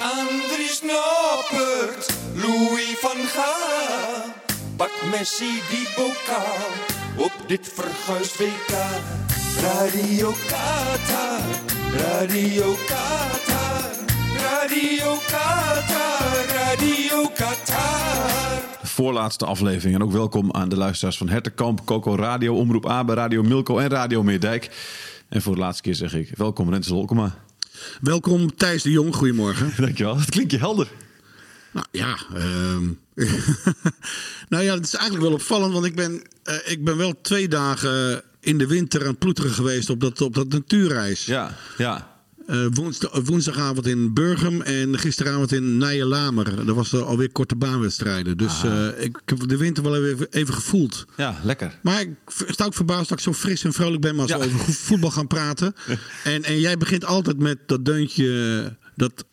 Andries Noppert, Louis van Gaal. Pak Messi die bokaal op dit verguisd WK. Radio Qatar, Radio Qatar, Radio Qatar, Radio Qatar. Voorlaatste aflevering. En ook welkom aan de luisteraars van Hertenkamp, Coco Radio, Omroep Abe, Radio Milko en Radio Meerdijk. En voor de laatste keer zeg ik welkom Rens Holkema. Welkom Thijs de Jong, goedemorgen. Dankjewel, het klinkt je helder. Nou ja, ehm, nou ja, het is eigenlijk wel opvallend, want ik ben, eh, ik ben wel twee dagen in de winter aan het ploeteren geweest op dat, op dat natuurreis. Ja, ja. Eh, woensdag, woensdagavond in Burgum en gisteravond in Nijelamer. Dat was er alweer korte baanwedstrijden. Dus Ah. eh, ik heb de winter wel even, even gevoeld. Ja, lekker. Maar ik sta ook verbaasd dat ik zo fris en vrolijk ben als Ja. we over vo- voetbal gaan praten. En, en jij begint altijd met dat deuntje dat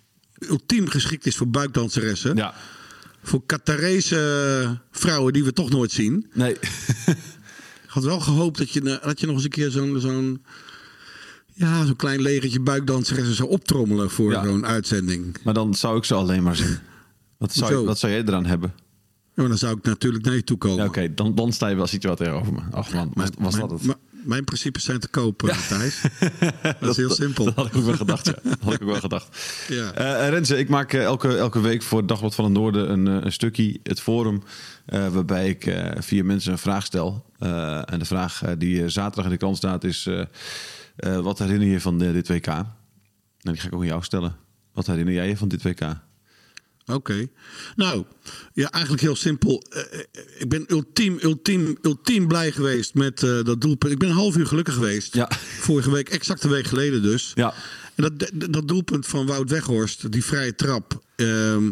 ultiem geschikt is voor buikdanseressen. Ja. Voor Qatarese vrouwen die we toch nooit zien. Nee. Ik had wel gehoopt dat je, eh, dat je nog eens een keer zo'n zo'n ja, zo'n klein legertje buikdanseressen zou optrommelen voor Ja. zo'n uitzending. maar dan zou ik ze alleen maar zien. Wat zou, wat zou jij eraan hebben? Ja, maar dan zou ik natuurlijk naar je toe komen. Ja, Oké, dan, dan sta je wel situatie tegenover me. Ach man, was, was mijn, dat het? mijn- mijn principes zijn te kopen, Thijs. Dat is heel simpel. Dat had ik ook wel gedacht, ja. Dat had ik ook wel gedacht. Ja. Eh, Renze, ik maak eh, elke, elke week voor het Dagblad van het Noorden een, eh, een stukje, het forum, eh, waarbij ik eh, vier mensen een vraag stel. Eh, en de vraag eh, die eh, zaterdag in de krant staat is, eh, wat herinner je van eh, dit WK? Nou, die ga ik ook aan jou stellen. Wat herinner jij je van dit WK? Oké. Nou, ja, eigenlijk heel simpel. Eh, ik ben ultiem, ultiem, ultiem blij geweest met dat doelpunt. Ik ben een half uur gelukkig geweest. Ja. Vorige week, exact een week geleden dus. Ja. En dat, dat, dat doelpunt van Wout Weghorst, die vrije trap. ehm,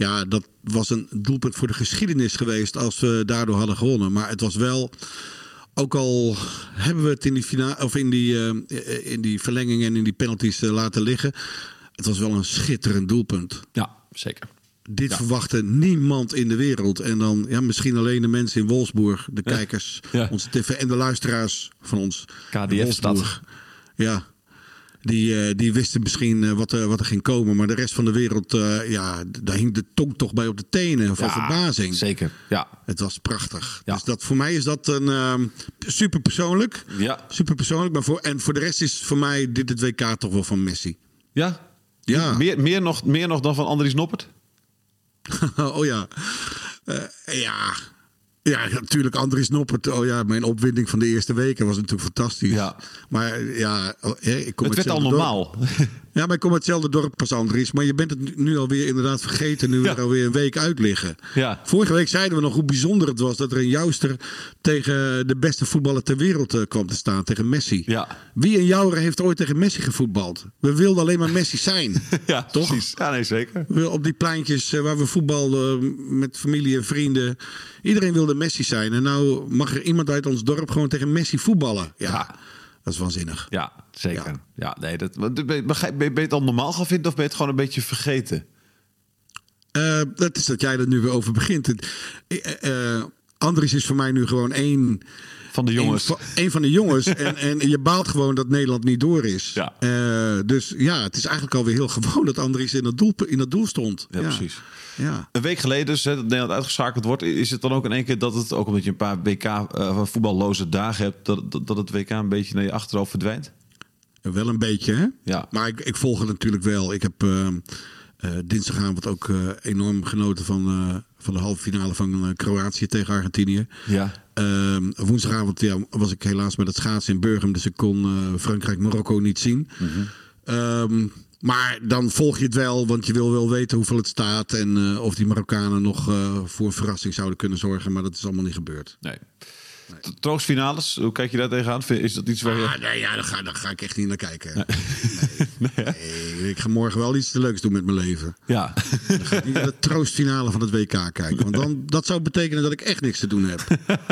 ja, dat was een doelpunt voor de geschiedenis geweest als we daardoor hadden gewonnen. Maar het was wel. Ook al hebben we het in die, fina of in die, eh, in die verlenging en in die penalties eh, laten liggen. Het was wel een schitterend doelpunt. Ja, zeker. Dit verwachtte niemand in de wereld. En dan ja, misschien alleen de mensen in Wolfsburg, de kijkers, Ja. onze tv en de luisteraars van ons. KDF in Wolfsburg. Ja, die, eh, die wisten misschien eh, wat, er, wat er ging komen. Maar de rest van de wereld, eh, ja, daar hing de tong toch bij op de tenen van Ja, verbazing. Zeker, ja. Het was prachtig. Ja. Dus dat, voor mij is dat een ehm, super persoonlijk. Ja. Super persoonlijk. Maar voor, en voor de rest is voor mij dit het WK toch wel van Messi. Ja? Ja. Meer, meer, nog, meer nog dan van Andries Noppert? oh ja. Ja. Ja, natuurlijk Andries Noppert. Oh ja, mijn opwinding van de eerste weken was natuurlijk fantastisch. Ja. Maar ja, oh, ik kom Het werd al normaal. Ja, maar ik kom uit hetzelfde dorp als Andries. Maar je bent het nu alweer inderdaad vergeten. Nu we er alweer een week uit liggen. Ja. Vorige week zeiden we nog hoe bijzonder het was dat er een jouster tegen de beste voetballer ter wereld eh, kwam te staan. Tegen Messi. Ja. Wie een jouwer heeft ooit tegen Messi gevoetbald? We wilden alleen maar Messi zijn. Ja, Toch? precies. Ja, nee, zeker. We- op die pleintjes eh, waar we voetbalden met familie en vrienden. Iedereen wilde Messi zijn. En nou mag er iemand uit ons dorp gewoon tegen Messi voetballen. Ja, Ja. Dat is waanzinnig. Ja, zeker. Ja, Ja. nee, dat, ben, je- ben het al normaal gaan vinden of ben je het gewoon een beetje vergeten? Eh, dat is dat jij er nu weer over begint. Eh, Andries is voor mij nu gewoon één... Van de jongens. Een, van- een van de jongens. en, en je baalt gewoon dat Nederland niet door is. Ja. Eh, dus ja, het is eigenlijk alweer heel gewoon dat Andries in dat doel, in dat doel stond. Ja, precies. Ja. Een week geleden, dus, hè, dat Nederland uitgeschakeld wordt, is het dan ook in één keer dat het, ook omdat je een paar WK eh, voetballoze dagen hebt, dat, dat, dat het WK een beetje naar je achterhoofd verdwijnt? Wel een beetje, hè? Ja. Maar ik, ik volg het natuurlijk wel. Ik heb eh, eh, dinsdagavond ook eh, enorm genoten van, eh, van de halve finale van Kroatië tegen Argentinië. Ja. Ehm, woensdagavond ja, was ik helaas met het schaatsen in Burgum, dus ik kon Frankrijk-Marokko niet zien. Ehm, maar dan volg je het wel, want je wil wel weten hoeveel het staat en of die Marokkanen nog voor een verrassing zouden kunnen zorgen. Maar dat is allemaal niet gebeurd. Nee. Troostfinales, hoe kijk je daar tegenaan? Is dat iets waar je... Ah, nee, ja, daar, ga, daar ga ik echt niet naar kijken. Nee. Nee, ik ga morgen wel iets leuks doen met mijn leven. Ja. Niet naar de troostfinale van het WK kijken. Want dan, dat zou betekenen dat ik echt niks te doen heb.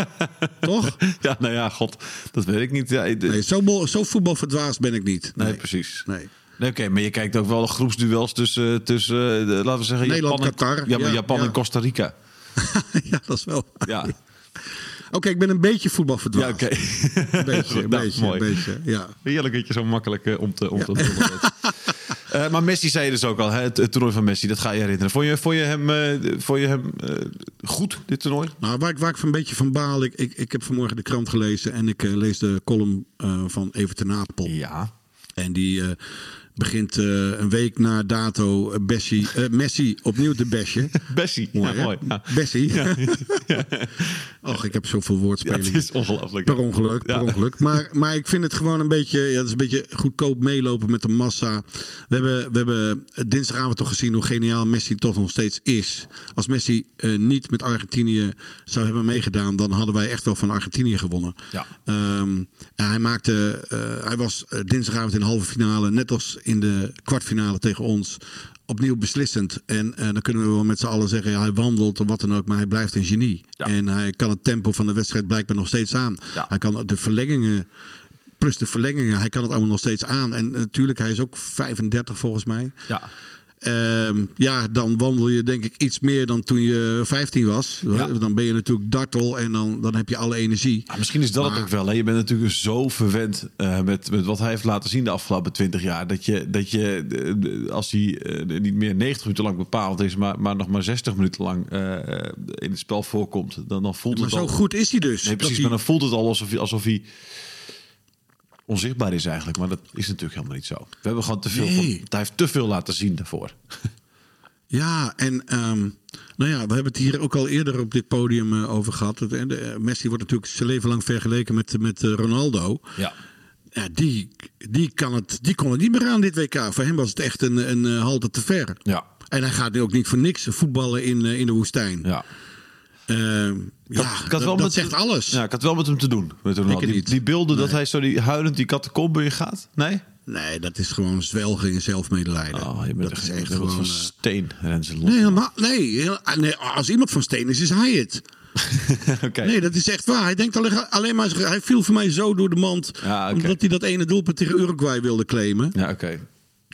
Toch? ja, nou ja, god, dat weet ik niet. Ja, ik- Nee, zo, zo voetbalverdwaasd ben ik niet. nee, precies. nee. Nee, Oké, maar je kijkt ook wel groepsduels tussen, tussen eh, de- laten we zeggen, Nederland, Japan, en, Qatar. Ja, maar Ja, Japan ja. en Costa Rica. ja, dat is wel. Ja, Oké, ik ben een beetje ja voetbalverdwaasd. oké. Een beetje, een Nou, beetje, mooi. een beetje. Ja. Heerlijk dat je zo makkelijk eh, om te om te. Eh, maar Messi zei dus ook al, hè, het, het toernooi van Messi, dat ga je herinneren. Vond je, vond je hem, vond je hem eh, goed, dit toernooi? Nou, waar ik, waar ik een beetje van baal, ik, ik, ik heb vanmorgen de krant gelezen en ik lees de column van Evert ten Apel. Ja. En die begint eh, een week na dato eh, Bessie, eh, Messi opnieuw te bashen. Bessie. Mooi, ja, mooi. Ja. Bessie. Och, ik heb zoveel Ja, woordspelingen. het is ongelooflijk. Per ongeluk, per Ja. ongeluk. Maar, maar ik vind het gewoon een beetje, ja, het is een beetje goedkoop meelopen met de massa. We hebben, we hebben dinsdagavond toch gezien hoe geniaal Messi toch nog steeds is. Als Messi eh, niet met Argentinië zou hebben meegedaan, dan hadden wij echt wel van Argentinië gewonnen. Ja. Ehm, hij maakte, eh, hij was dinsdagavond in de halve finale, net als in de kwartfinale tegen ons. Opnieuw beslissend. En eh, dan kunnen we wel met z'n allen zeggen: ja, hij wandelt of wat dan ook, maar hij blijft een genie. Ja. En hij kan het tempo van de wedstrijd blijkbaar nog steeds aan. Ja. Hij kan de verlengingen, plus de verlengingen, hij kan het allemaal nog steeds aan. En natuurlijk, hij is ook 35 volgens mij. Ja. Ehm, ja, dan wandel je denk ik iets meer dan toen je 15 was. Ja. Dan ben je natuurlijk dartel en dan, dan heb je alle energie. Ah, misschien is dat het ook wel. Hè? Je bent natuurlijk zo verwend eh, met, met wat hij heeft laten zien de afgelopen 20 jaar. Dat je, dat je eh, als hij eh, niet meer 90 minuten lang bepaald is, maar, maar nog maar 60 minuten lang in het spel voorkomt, dan, dan voelt Maar het zo al. goed is hij dus. Nee, precies. Maar dan voelt het al alsof hij, alsof hij onzichtbaar is eigenlijk. Maar dat is natuurlijk helemaal niet zo. We hebben gewoon te veel. Nee. Van, hij heeft te veel laten zien daarvoor. Ja, en ehm, nou ja, we hebben het hier ook al eerder op dit podium eh, over gehad. Het- de- eh, Messi wordt natuurlijk zijn leven lang vergeleken met, met eh, Ronaldo. Ja. Ja, die, die, kan het, die kon het niet meer aan dit WK. Voor hem was het echt een, een eh, halte te ver. Ja. En hij gaat nu ook niet voor niks voetballen in, eh, in de woestijn. Ja. Ehm, ja, had dat, wel dat met- zegt alles. Ja, ik had wel met hem te doen. Met. Ik Die, niet. die beelden dat hij zo die huilend die in gaat. Nee? Nee, dat is gewoon zwelgen in zelfmedelijden. Oh, je bent dat echt, is echt gewoon... van eh, steen. Nee, helemaal, nee, heel- nee, als iemand van steen is, is hij het. Nee, dat is echt waar. Hij denkt alleen, alleen maar, hij viel voor mij zo door de mand. Ja. Omdat hij dat ene doelpunt tegen Uruguay wilde claimen. Ja, oké.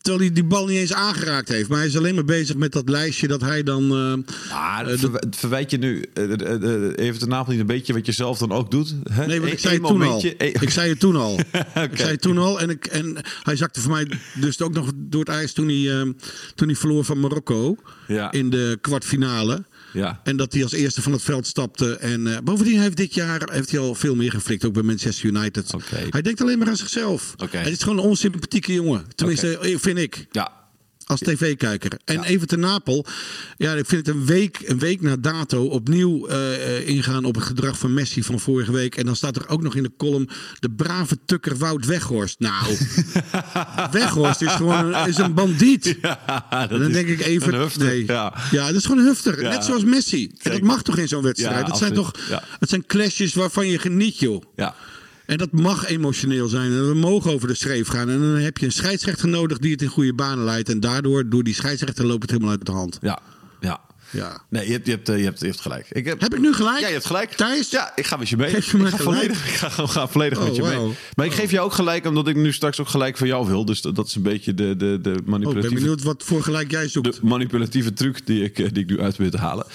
Terwijl hij die bal niet eens aangeraakt heeft. Maar hij is alleen maar bezig met dat lijstje dat hij dan... Maar Eh, verw- verwijt je nu eh, eh, even ten Napel niet een beetje wat je zelf dan ook doet? Hè? Nee, want ik Eén- zei toen al. één- Ik zei het toen al. Ik zei het toen al. En, ik, en hij zakte voor mij dus ook nog door het ijs toen hij, eh, toen hij verloor van Marokko. Ja. In de kwartfinale. Ja. En dat hij als eerste van het veld stapte. En eh, bovendien heeft dit jaar heeft hij al veel meer geflikt. Ook bij Manchester United. Oké. Hij denkt alleen maar aan zichzelf. Oké. Het is gewoon een onsympathieke jongen. Tenminste, vind ik. Ja. Als tv-kijker. En Ja. even ten Napel. Ja, ik vind het een week, een week na dato opnieuw eh, ingaan op het gedrag van Messi van vorige week. En dan staat er ook nog in de column de brave tukker Wout Weghorst. Nou, Weghorst is gewoon een, is een bandiet. dat En dan denk ik even, hufter, nee. Ja. Ja. dat is gewoon een hufter. Ja. Net zoals Messi. En dat mag toch in zo'n wedstrijd? Het zijn toch, het zijn clashes waarvan je geniet, joh. ja. En dat mag emotioneel zijn. En we mogen over de schreef gaan. En dan heb je een scheidsrechter nodig die het in goede banen leidt. En daardoor, door die scheidsrechter, loopt het helemaal uit de hand. Ja. Ja. Ja. Nee, je hebt, je hebt, eh, je hebt, je hebt gelijk. Ik heb, Heb ik nu gelijk? Ja, je hebt gelijk. Thijs? Ja, ik ga met je mee. Geef je me ik ga volledig, ik ga, gewoon- ga volledig Oh, met je mee. Maar ik geef jou ook gelijk, omdat ik nu straks ook gelijk van jou wil. Dus dat, dat is een beetje de, de, de Oh, ik ben manipulatieve, benieuwd wat voor gelijk jij zoekt. de manipulatieve truc die ik, eh, die ik nu uit wil te halen.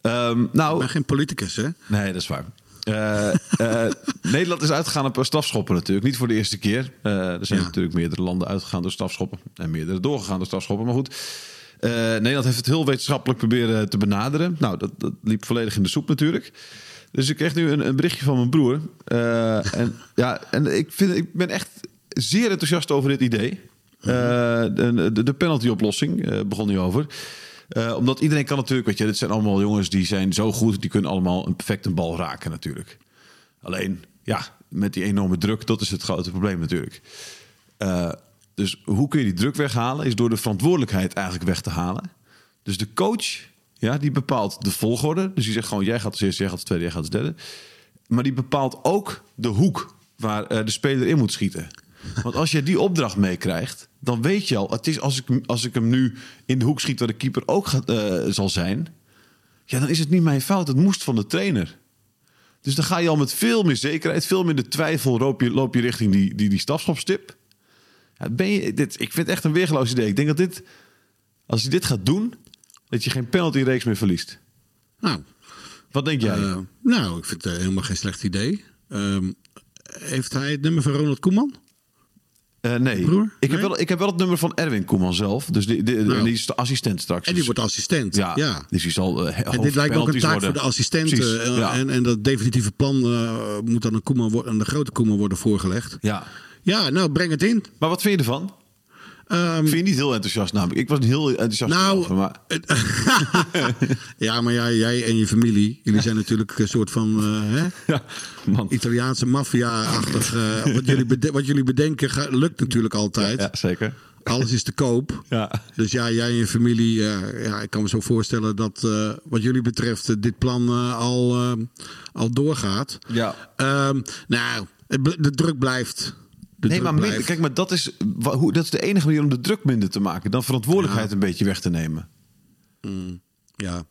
Ehm, nou, Ik ben geen politicus, hè? Nee, dat is waar. Eh, eh, Nederland is uitgegaan op strafschoppen natuurlijk. Niet voor de eerste keer. Eh, er zijn Ja. natuurlijk meerdere landen uitgegaan door strafschoppen. En meerdere doorgegaan door strafschoppen. Maar goed, eh, Nederland heeft het heel wetenschappelijk proberen te benaderen. Nou, dat, dat liep volledig in de soep natuurlijk. Dus ik kreeg nu een, een berichtje van mijn broer. Eh, en ja, en ik, vind, ik ben echt zeer enthousiast over dit idee. Eh, de, de, penalty-oplossing eh, begon nu over. Eh, omdat iedereen kan natuurlijk, weet je, dit zijn allemaal jongens die zijn zo goed, die kunnen allemaal een perfect een bal raken natuurlijk. Alleen, ja, met die enorme druk, dat is het grote probleem natuurlijk. Eh, dus hoe kun je die druk weghalen? Is door de verantwoordelijkheid eigenlijk weg te halen. Dus de coach, ja, die bepaalt de volgorde. Dus die zegt gewoon, jij gaat als eerste, jij gaat als tweede, jij gaat als derde. maar die bepaalt ook de hoek waar eh, de speler in moet schieten. Want als je die opdracht meekrijgt, dan weet je al, het is als ik, hem- als ik hem nu in de hoek schiet waar de keeper ook gaat, eh, zal zijn, ja, dan is het niet mijn fout. Het moest van de trainer. Dus dan ga je al met veel meer zekerheid, veel minder twijfel, loop je, loop je richting die, die, die stafschopstip. Ja, ben je, dit, ik vind het echt een weergeloos idee. Ik denk dat dit, als je dit gaat doen, dat je geen penalty-reeks meer verliest. Nou, Wat denk jij? eh, nou, ik vind het eh, helemaal geen slecht idee. Ehm, heeft hij het nummer van Ronald Koeman? Eh, nee. broer? Ik, heb Nee? wel, ik heb wel het nummer van Erwin Koeman zelf. Dus die, die, Nou. die is de assistent straks. En die Dus- wordt assistent. ja, ja. Dus die zal eh, En dit lijkt me ook een taak worden. voor de assistenten. Eh, ja. en, en dat definitieve plan moet aan de, Koeman, aan de grote Koeman worden voorgelegd. ja. Ja, nou, breng het in. Maar wat vind je ervan? Ehm, Ik vind je niet heel enthousiast namelijk. Ik was heel enthousiast. Nou, maar het- ja, maar jij, jij en je familie, jullie zijn natuurlijk een soort van eh, hè, ja, man. Italiaanse maffia-achtig. eh, wat, jullie wat jullie bedenken lukt natuurlijk altijd. Ja, zeker. Alles is te koop. Ja. Dus ja, jij en je familie, eh, ja, ik kan me zo voorstellen dat wat jullie betreft dit plan al, al doorgaat. Ja. Ehm, nou, de druk blijft. De Nee, maar minder, kijk, maar dat is, hoe, dat is de enige manier om de druk minder te maken. Dan verantwoordelijkheid een beetje weg te nemen. Ja.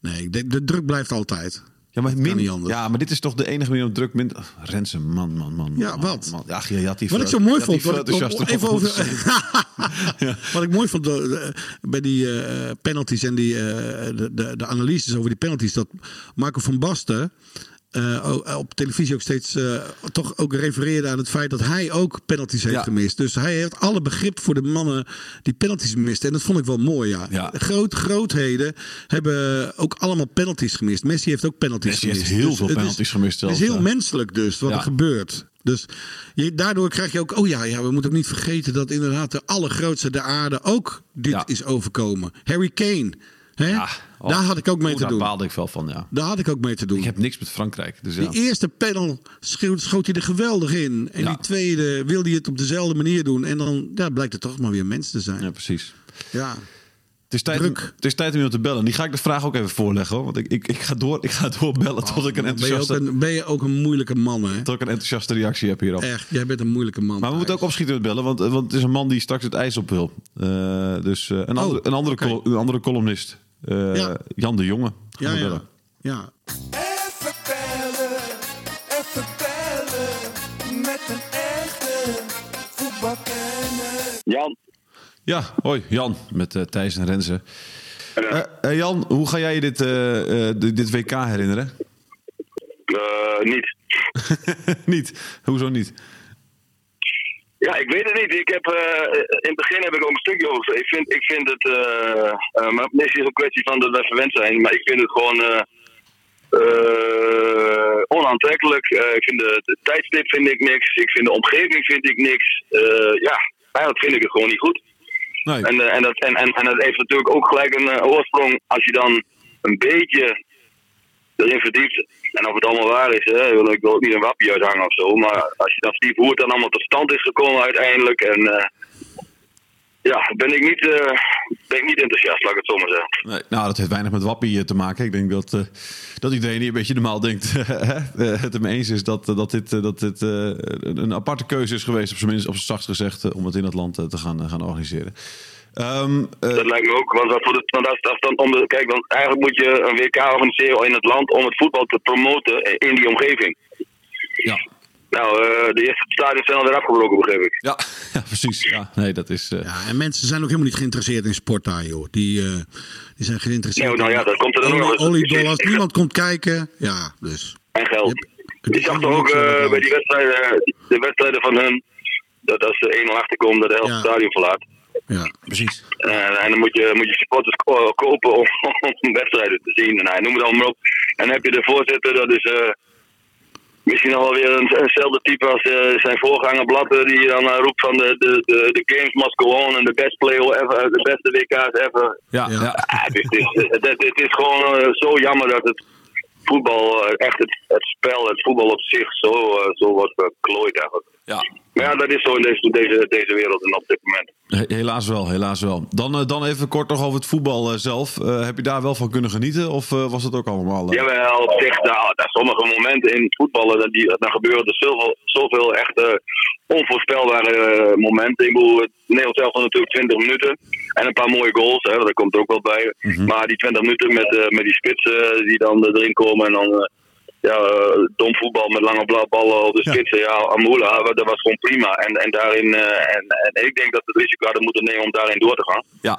Nee, ik denk, de druk blijft altijd. Ja, maar, min- ja, maar dit is toch de enige manier om druk minder... Oh, Rensen, man, man, man. Ja, man, wat? Man. Ja, je had die Wat ik zo mooi vond, wat ik, even over, moeten wat ik mooi vond bij die eh, penalties en die, eh, de, de, de analyses over die penalties, dat Marco van Basten eh, op televisie ook steeds eh, toch ook refereerde aan het feit dat hij ook penalties heeft Ja. gemist. Dus hij heeft alle begrip voor de mannen die penalties misten. En dat vond ik wel mooi, ja. Ja. Groot, grootheden hebben ook allemaal penalties gemist. Messi heeft ook penalties Messi heeft gemist. heel Dus veel is- penalties gemist Het is zelfs, heel menselijk dus, wat Ja. er gebeurt. Dus je, daardoor krijg je ook, oh ja, ja, we moeten ook niet vergeten dat inderdaad de allergrootste der aarde ook dit is overkomen. Harry Kane, hè? Ja, oh, daar had ik ook mee oh, te daar doen. baalde ik wel van, ja. Daar had ik ook mee te doen. Ik heb niks met Frankrijk. Dus ja. Die eerste panel schoot, schoot hij er geweldig in. En Ja. die tweede wilde hij het op dezelfde manier doen. En dan ja, blijkt het toch maar weer mens te zijn. ja, Ja. precies. Het is, tijd om, het is tijd om iemand te bellen. Die ga ik de vraag ook even voorleggen. Hoor. Want ik, ik, ik, ga door, ik ga doorbellen tot, ik een Ben, je enthousiaste, een, ben je ook een moeilijke man, hè? tot ik een enthousiaste reactie heb hierop. Echt, jij bent een moeilijke man. Maar we moeten ook opschieten met bellen, want, want het is een man die straks het ijs op wil. Eh, dus eh, een, andere, een, andere een andere columnist, Ja. Jan de Jonge. Gaan Ja, ja. ja. Even bellen, even bellen. Met een echte voetbalkenner. Jan, Ja, hoi Jan, met eh, Thijs en Renze. Eh, eh, Jan, hoe ga jij je dit, eh, eh, dit dit WK herinneren? eh, niet. niet. Hoezo niet? Ja, ik weet het niet. Ik heb, eh, in het begin heb ik ook een stukje over. Ik vind, ik vind het. eh eh, maar misschien is het een kwestie van dat we verwend zijn. Maar ik vind het gewoon. onaantrekkelijk. Ik vind de, de tijdstip vind ik niks. Ik vind de omgeving vind ik niks. Ja, eigenlijk vind ik het gewoon niet goed. Nee. En, en, dat, en, en, en dat heeft natuurlijk ook gelijk een oorsprong als je dan een beetje erin verdiept. En of het allemaal waar is, hè, ik wil- ook niet een wappie uithangen of zo. Maar als je dan verdiept hoe het dan allemaal tot stand is gekomen uiteindelijk. En eh, ja, ben ik, niet, eh, ben ik niet enthousiast, laat ik het zo maar zeggen. Nee, nou, dat heeft weinig met Wappie eh, te maken. Ik denk dat, dat iedereen die een beetje normaal denkt het ermee eens is dat, dat dit, dat dit een aparte keuze is geweest, op zijn minst, op zijn zachtst gezegd, om het in het land te gaan, gaan organiseren. Ehm, eh, Dat lijkt me ook. Want dat, voor de, want dat, is- dat is dan om de, kijk, want eigenlijk moet je een WK organiseren in het land om het voetbal te promoten in die omgeving. ja. Nou, eh, de eerste stadions zijn alweer afgebroken, begreep ik. Ja, ja, precies. Ja, nee, dat is. eh, Ja, en mensen zijn ook helemaal niet geïnteresseerd in sport daar, joh. Die, eh, die zijn geïnteresseerd Nee, nou ja, in dat komt er dan olie- nog eens. oliedollars. Niemand komt kijken. Ja, dus. En geld. Je- Ik zag toch ook eh, bij die wedstrijden, de wedstrijden van hun, dat als ze 1-0 achterkomen, dat de helft Ja. het stadion verlaat. Ja. precies. Eh, en dan moet je, moet je supporters ko- kopen om, om wedstrijden te zien. Nou, noem het allemaal op. En dan heb je de voorzitter, dat is eh, misschien nog wel weer een, eenzelfde type als eh, zijn voorganger Blatter, die dan roept van de, de, de, de games must go on en de best play ever, de beste WK's ever. Ja, Ja. Ah, het, is, het, is, het, het is gewoon zo jammer dat het voetbal, eh, echt het, het spel, het voetbal op zich, zo, eh, zo wordt geklooid eigenlijk. Ja, Maar ja, dat is zo in deze, deze, deze wereld en op dit moment. he- helaas wel, helaas wel. Dan, eh, dan even kort nog over het voetbal zelf. Heb je daar wel van kunnen genieten of was het ook allemaal... Jawel, op zich, nou, daar sommige momenten in voetballen, dan, die, dan gebeuren er zoveel, zoveel echt eh, onvoorspelbare momenten. Ik bedoel, het Nederlands zelf natuurlijk 20 minuten en een paar mooie goals, hè, dat komt er ook wel bij. Maar die 20 minuten met, eh, met die spitsen die dan erin komen en dan eh, ja, eh, dom voetbal met lange bla- ballen op de Ja. spitsen. Ja, Amula, dat was gewoon prima. En, en, daarin, eh, en, en ik denk dat we het risico hadden moeten nemen om daarin door te gaan. Ja,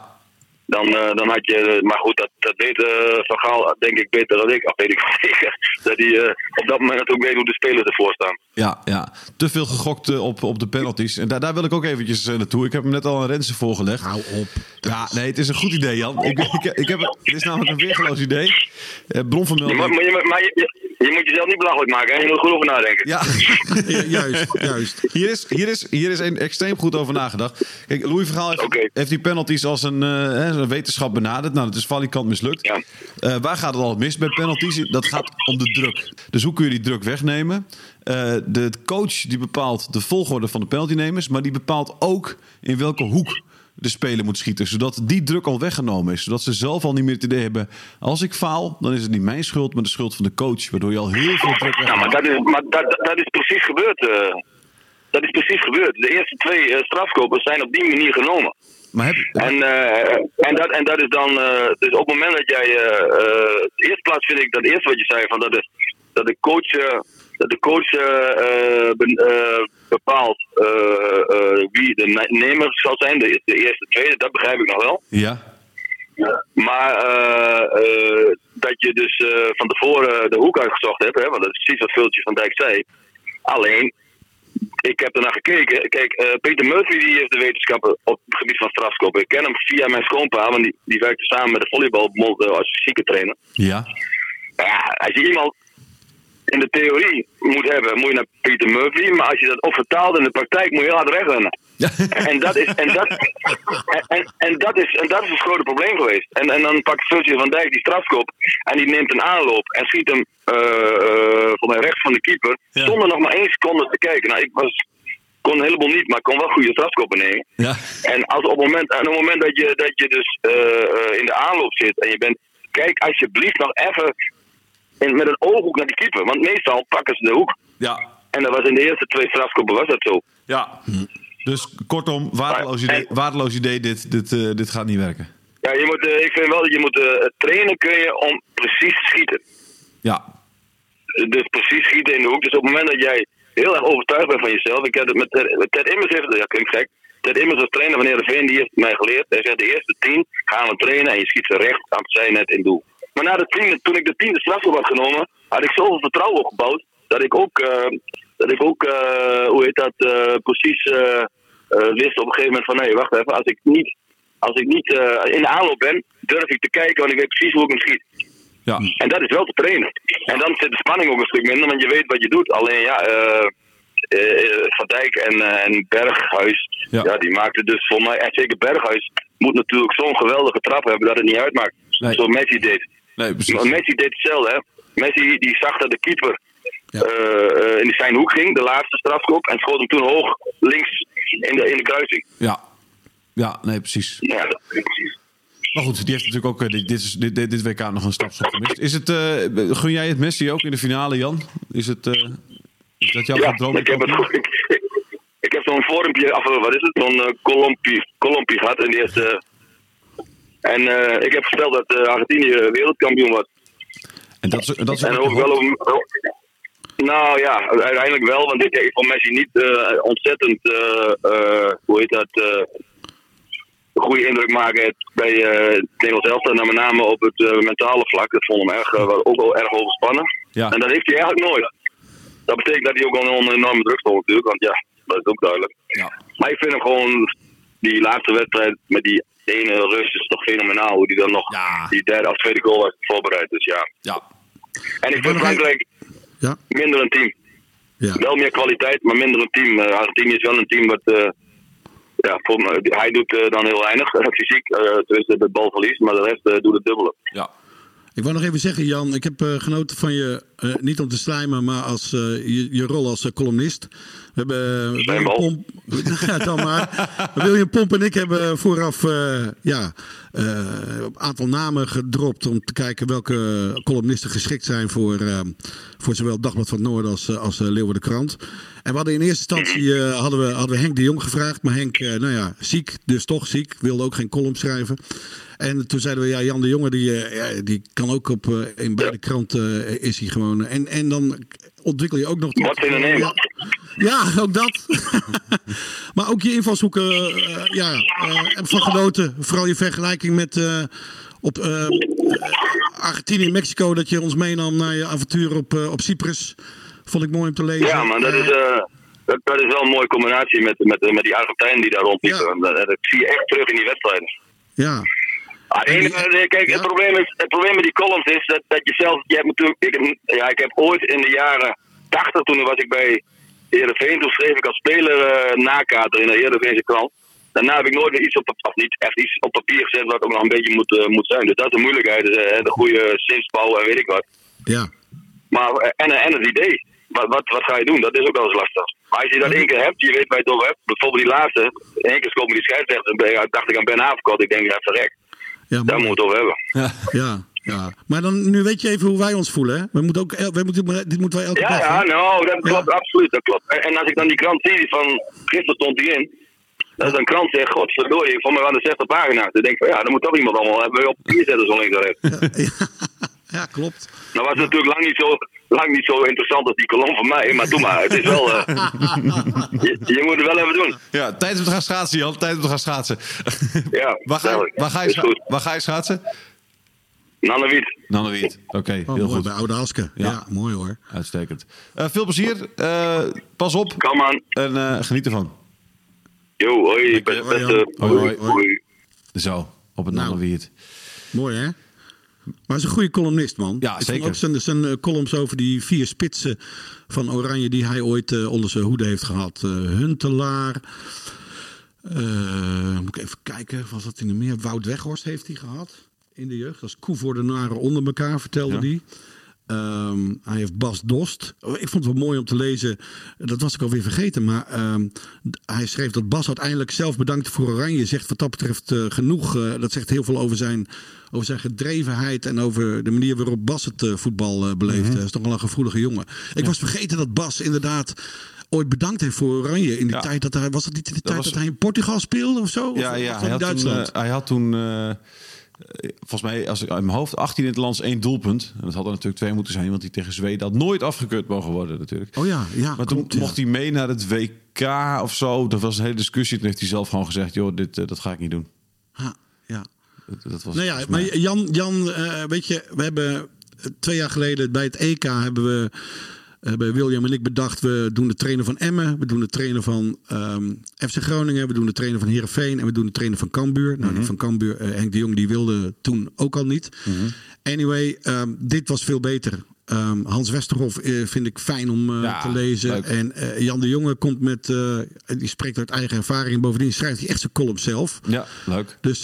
Dan, eh, dan had je, maar goed, dat, dat weet eh, Van Gaal denk ik beter dan ik. Of weet ik zeker. Dat hij eh, op dat moment ook weet hoe de spelers ervoor staan. ja, ja. Te veel gegokt eh, op, op de penalties. En daar, daar wil ik ook eventjes eh, naartoe. Ik heb hem net al aan Rensen voorgelegd. Hou op. Ja, nee, het is een goed idee, Jan. Ik, ik, ik heb, het is namelijk een weergeloos idee. Eh, bronvermelding. maar je, maar je, je, moet jezelf niet belachelijk maken. Hè? Je moet er goed over nadenken. Ja, juist, juist. hier is, hier, is, hier is een extreem goed over nagedacht. Kijk, Louis Vergaal heeft, die penalties als een, eh, hè, een wetenschap benaderd. Nou, dat is valikant mislukt. Ja. Eh, waar gaat het altijd mis bij penalties? Dat gaat om de druk. Dus hoe kun je die druk wegnemen? Eh, de coach die bepaalt de volgorde van de penaltynemers, maar die bepaalt ook in welke hoek de speler moet schieten. Zodat die druk al weggenomen is. Zodat ze zelf al niet meer het idee hebben. Als ik faal, dan is het niet mijn schuld, maar de schuld van de coach. Waardoor je al heel veel druk Ja, wegneemt. maar dat is, maar dat, is precies gebeurd. eh. dat is precies gebeurd. De eerste twee eh, strafkopen zijn op die manier genomen. Maar heb, En, eh, en, dat, en dat is dan, dus op het moment dat jij, de eerste plaats vind ik dat eerste wat je zei, van dat, de, dat de coach, dat de coach bepaalt eh, eh, wie de ne- nemer zal zijn, de, de eerste, tweede, dat begrijp ik nog wel. ja, Maar eh, dat je dus van tevoren de hoek uitgezocht hebt, hè, want dat is precies wat Vultje van Dijk zei. Alleen, ik heb ernaar gekeken. Kijk, Peter Murphy die heeft de wetenschappen op het gebied van strafskoppen. Ik ken hem via mijn schoonpa, want die, die werkte samen met de volleybalbond als fysieke trainer. ja. Ja, als je iemand in de theorie moet hebben, moet je naar Peter Murphy. Maar als je dat ook vertaalt in de praktijk, moet je heel hard wegrennen. ja. En dat is, en dat, en, en, dat is, en dat is het grote probleem geweest. En, en dan pakt Virgil van Dijk die strafkop en die neemt een aanloop en schiet hem eh eh, voor mij rechts van de keeper. Ja. Zonder nog maar één seconde te kijken. Nou, ik was, kon een heleboel niet, maar ik kon wel goede strafkoppen nemen. ja. En als op het moment, en op het moment dat, je, dat je dus eh, in de aanloop zit en je bent, kijk alsjeblieft nog even in, met een ooghoek naar die keeper. Want meestal pakken ze de hoek. ja. En dat was in de eerste twee strafkoppen was dat zo. Ja. Dus kortom, waardeloos idee, waardeloos idee dit, dit, eh, dit gaat niet werken. Ja, je moet, eh, ik vind wel dat je moet eh, trainen kun je om precies te schieten. Ja, Dus precies schieten in de hoek. Dus op het moment dat jij heel erg overtuigd bent van jezelf. Ik heb het met Ted, Immers, heeft, ja, klinkt gek. Ted Immers als trainer van Heerenveen, die heeft mij geleerd. Hij zegt de eerste tien gaan we trainen en je schiet ze recht aan het zijnet in doel. Maar na de tiende, toen ik de tiende strafschop had genomen, had ik zoveel vertrouwen opgebouwd. Dat ik ook, eh, dat ik ook eh, hoe heet dat, eh, precies wist op een gegeven moment van nee, wacht even. Als ik niet, als ik niet in de aanloop ben, durf ik te kijken, want ik weet precies hoe ik hem schiet. ja. En dat is wel te trainen. En dan zit de spanning ook een stuk minder, want je weet wat je doet. Alleen ja, eh eh, Van Dijk en, en Berghuis, Ja. ja. die maakten dus voor mij, en zeker Berghuis, moet natuurlijk zo'n geweldige trap hebben dat het niet uitmaakt. Nee. Zoals Messi deed. Nee, precies. Maar Messi deed hetzelfde, hè. Messi die zag dat de keeper Ja. eh, eh, in zijn hoek ging, de laatste strafkop, en schoot hem toen hoog links in de, in de kruising. Ja. Ja, nee, precies. Ja, dat precies. Maar goed, die heeft natuurlijk ook eh, dit, dit, is- dit, dit, dit WK nog een stapschot gemist. Is het, eh, gun jij het Messi ook in de finale, Jan? Is, het, eh, is dat jouw Ja, droom? ik heb, het, goed- ik, ik, ik heb zo'n vormpje, of eh, wat is het, zo'n uh, kolompie, kolompie gehad in de eerste. En eh, ik heb gesteld dat eh, Argentinië wereldkampioen wordt. En dat is, dat is En ook wel over. Nou ja, uiteindelijk wel, want ik, ik vond Messi niet eh, ontzettend, eh, hoe heet dat, een goede indruk maken bij het Nederlands elftal. En met name op het mentale vlak. Dat vond hem erg, ook wel erg overspannen. Ja. En dat heeft hij eigenlijk nooit. Dat betekent dat hij ook wel onder enorme druk stond natuurlijk, want ja, dat is ook duidelijk. Ja. Maar ik vind hem gewoon, die laatste wedstrijd met die ene Rus is toch fenomenaal. Hoe die dan nog Ja. die derde of tweede goal heeft voorbereid. Dus ja. Ja. En ik wil vind Frankrijk Ja, minder een team. ja. Wel meer kwaliteit, maar minder een team. Eh, Argentinië is wel een team wat. eh, ja, voor me- hij doet eh, dan heel weinig fysiek. eh tenminste, de balverlies, maar de rest eh, doet het dubbele. ja. Ik wou nog even zeggen, Jan, ik heb eh, genoten van je, eh, niet om te slijmen, maar als eh, je, je rol als eh, columnist. We hebben William. Pomp, ja, dan maar. William Pomp en ik hebben vooraf ja, een aantal namen gedropt om te kijken welke columnisten geschikt zijn voor, voor zowel Dagblad van het Noorden als, als Leeuwarden Krant. En we hadden in eerste instantie eh, hadden we, hadden we Henk de Jong gevraagd, maar Henk, nou ja, ziek, dus toch ziek, wilde ook geen column schrijven. En toen zeiden we, ja, Jan de Jonge, die, die kan ook op, in beide kranten is hij gewoon. En, en dan ontwikkel je ook nog... Wat in een. Ja, ja, ook dat. maar ook je invalshoeken, eh, ja, eh, ik van genoten. Vooral je vergelijking met eh, op eh, Argentinië en Mexico, dat je ons meenam naar je avontuur op, eh, op Cyprus. Vond ik mooi om te lezen. Ja, maar dat is, eh, dat, dat is wel een mooie combinatie met, met, met die Argentijnen die daar rondliepen. Ja. En Dat, dat zie je echt terug in die wedstrijden. Ja, Ah, het enige- En die- kijk, ja. het, probleem is, het probleem met die columns is dat, dat je zelf, je hebt natuurlijk, ik, heb- ja, ik heb ooit in de jaren 80, toen was ik bij Heerenveen, toen schreef ik als speler eh nakater in de Heerenveense krant. Daarna heb ik nooit meer iets op papier, of niet echt iets op papier gezet wat ook nog een beetje moet, eh, moet zijn. Dus dat is de moeilijkheid, dus, eh, de goede zinsbouw en weet ik wat. ja. Maar, en, en het idee. Wat, wat, wat ga je doen? Dat is ook wel eens lastig. Maar als je dat één keer hebt, je weet waar je het over hebt. Bijvoorbeeld die laatste. Eén keer komen die scheidsrechter. dacht ik aan Ben Haverkot. Ik denk, ja, verrek. Ja, Daar mooi. moeten we het over hebben. ja, ja. Maar dan, nu weet je even hoe wij ons voelen. Hè? We moeten ook, wij moeten, dit moeten wij elke Ja, dag ja, nou, dat Ja. klopt. Absoluut, dat klopt. En, en als ik dan die krant zie van... Gisteren stond die in. Dat is een krant zegt, godverdorie, vond me aan de 60 pagina's. Dan denk ik van, ja, dan moet toch iemand allemaal hebben op papier zetten zo links en rechts. Ja, klopt. Nou was het natuurlijk lang niet, zo, lang niet zo interessant als die kolom van mij. Maar doe maar, het is wel... eh, je, je moet het wel even doen. Ja, tijd om te gaan schaatsen, Jan. Tijd om te gaan schaatsen. Ja, waar, ga waar, ga je waar ga je schaatsen? Nannewiet. Nannewiet. Oké, Oh, heel mooi, goed. Bij Oude Haske. Ja. Ja. mooi hoor. Uitstekend. Eh, veel plezier. Eh, pas op. Kom aan. En eh, geniet ervan. Yo, hoi. Je. Beste, Hoi, beste. Jan. Hoi, hoi. hoi. Zo, op het Nou. Nannewiet. Mooi hè? Maar hij is een goede columnist, man. Ja, ik zeker. Ook zijn, zijn eh, columns over die vier spitsen van Oranje die hij ooit eh, onder zijn hoede heeft gehad. Eh, Huntelaar. moet ik even kijken, was dat in de meer? Wout Weghorst heeft hij gehad in de jeugd. Dat is Koevoordenaren onder elkaar, vertelde Ja. Hij. Ehm, hij heeft Bas Dost. Oh, Ik vond het wel mooi om te lezen. Dat was ik alweer vergeten. Maar ehm, hij schreef dat Bas uiteindelijk zelf bedankte voor Oranje. Zegt wat dat betreft eh, genoeg. Eh, dat zegt heel veel over zijn, over zijn gedrevenheid. En over de manier waarop Bas het eh, voetbal beleeft. Hij is toch wel een gevoelige jongen. Ik was vergeten dat Bas inderdaad ooit bedankt heeft voor Oranje. In die Ja. tijd dat hij. Was het niet in de tijd was- dat hij in Portugal speelde of zo? Ja, of, ja of hij, in had toen, Duitsland? hij had toen, volgens mij, als ik uit mijn hoofd, 18 in het lands één doelpunt. En dat had er natuurlijk twee moeten zijn, want die tegen Zweden had nooit afgekeurd mogen worden natuurlijk. oh ja, ja. maar toen ja. mocht hij mee naar het WK of zo. Dat was een hele discussie. Toen heeft hij zelf gewoon gezegd, joh, dit, eh, dat ga ik niet doen. Ja, ja. Dat, dat was Nou ja, maar Jan, Jan eh, weet je, we hebben eh, twee jaar geleden bij het EK hebben we, hebben William en ik bedacht, we doen de trainer van Emmen, we doen de trainer van ehm, FC Groningen, we doen de trainer van Heerenveen en we doen de trainer van Cambuur. Nou, die van Cambuur, eh, Henk de Jong, die wilde toen ook al niet. Anyway, ehm, dit was veel beter. Ehm, Hans Westerhof eh, vind ik fijn om eh, Ja, te lezen. leuk. En Jan de Jonge komt met, die spreekt uit eigen ervaring. Bovendien schrijft hij echt zijn column zelf. Ja, leuk. Dus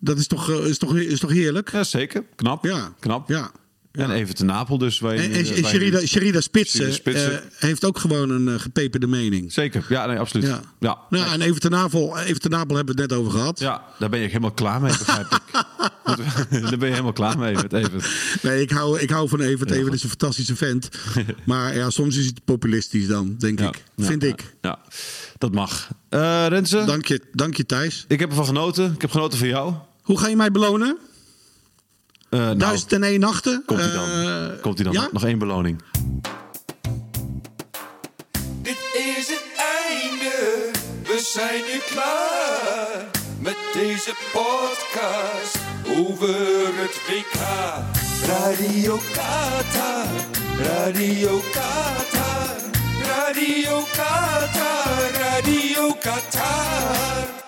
dat is toch, is, toch, is toch heerlijk? Ja, zeker. Knap. Ja. Knap. Ja. En even te Napel dus. Waar je- En, en, Sherida, Sherida Spitsen, eh, heeft ook gewoon een eh, gepeperde mening. Zeker. Ja, nee, absoluut. Ja. Ja. Nou, en even ten Napel, even ten Napel hebben we het net over gehad. Ja, daar ben je helemaal klaar mee, begrijp ik. daar ben je helemaal klaar mee met even. Nee, ik hou, ik hou van Evert. Evert is een fantastische vent. maar ja, soms is het populistisch dan, denk Ja, ik. ja, Vind ja, ik. Ja, dat mag. Eh Renze, Dank je, dank je Thijs. ik heb ervan genoten. Ik heb genoten van jou. Hoe ga je mij belonen? Nou, Duizend en één nachten? komt hij dan. Eh, komt hij dan. Ja? Nog één beloning. Dit is het einde, we zijn nu klaar met deze podcast over het WK. Radio Qatar, Radio Qatar, Radio Qatar, Radio Qatar.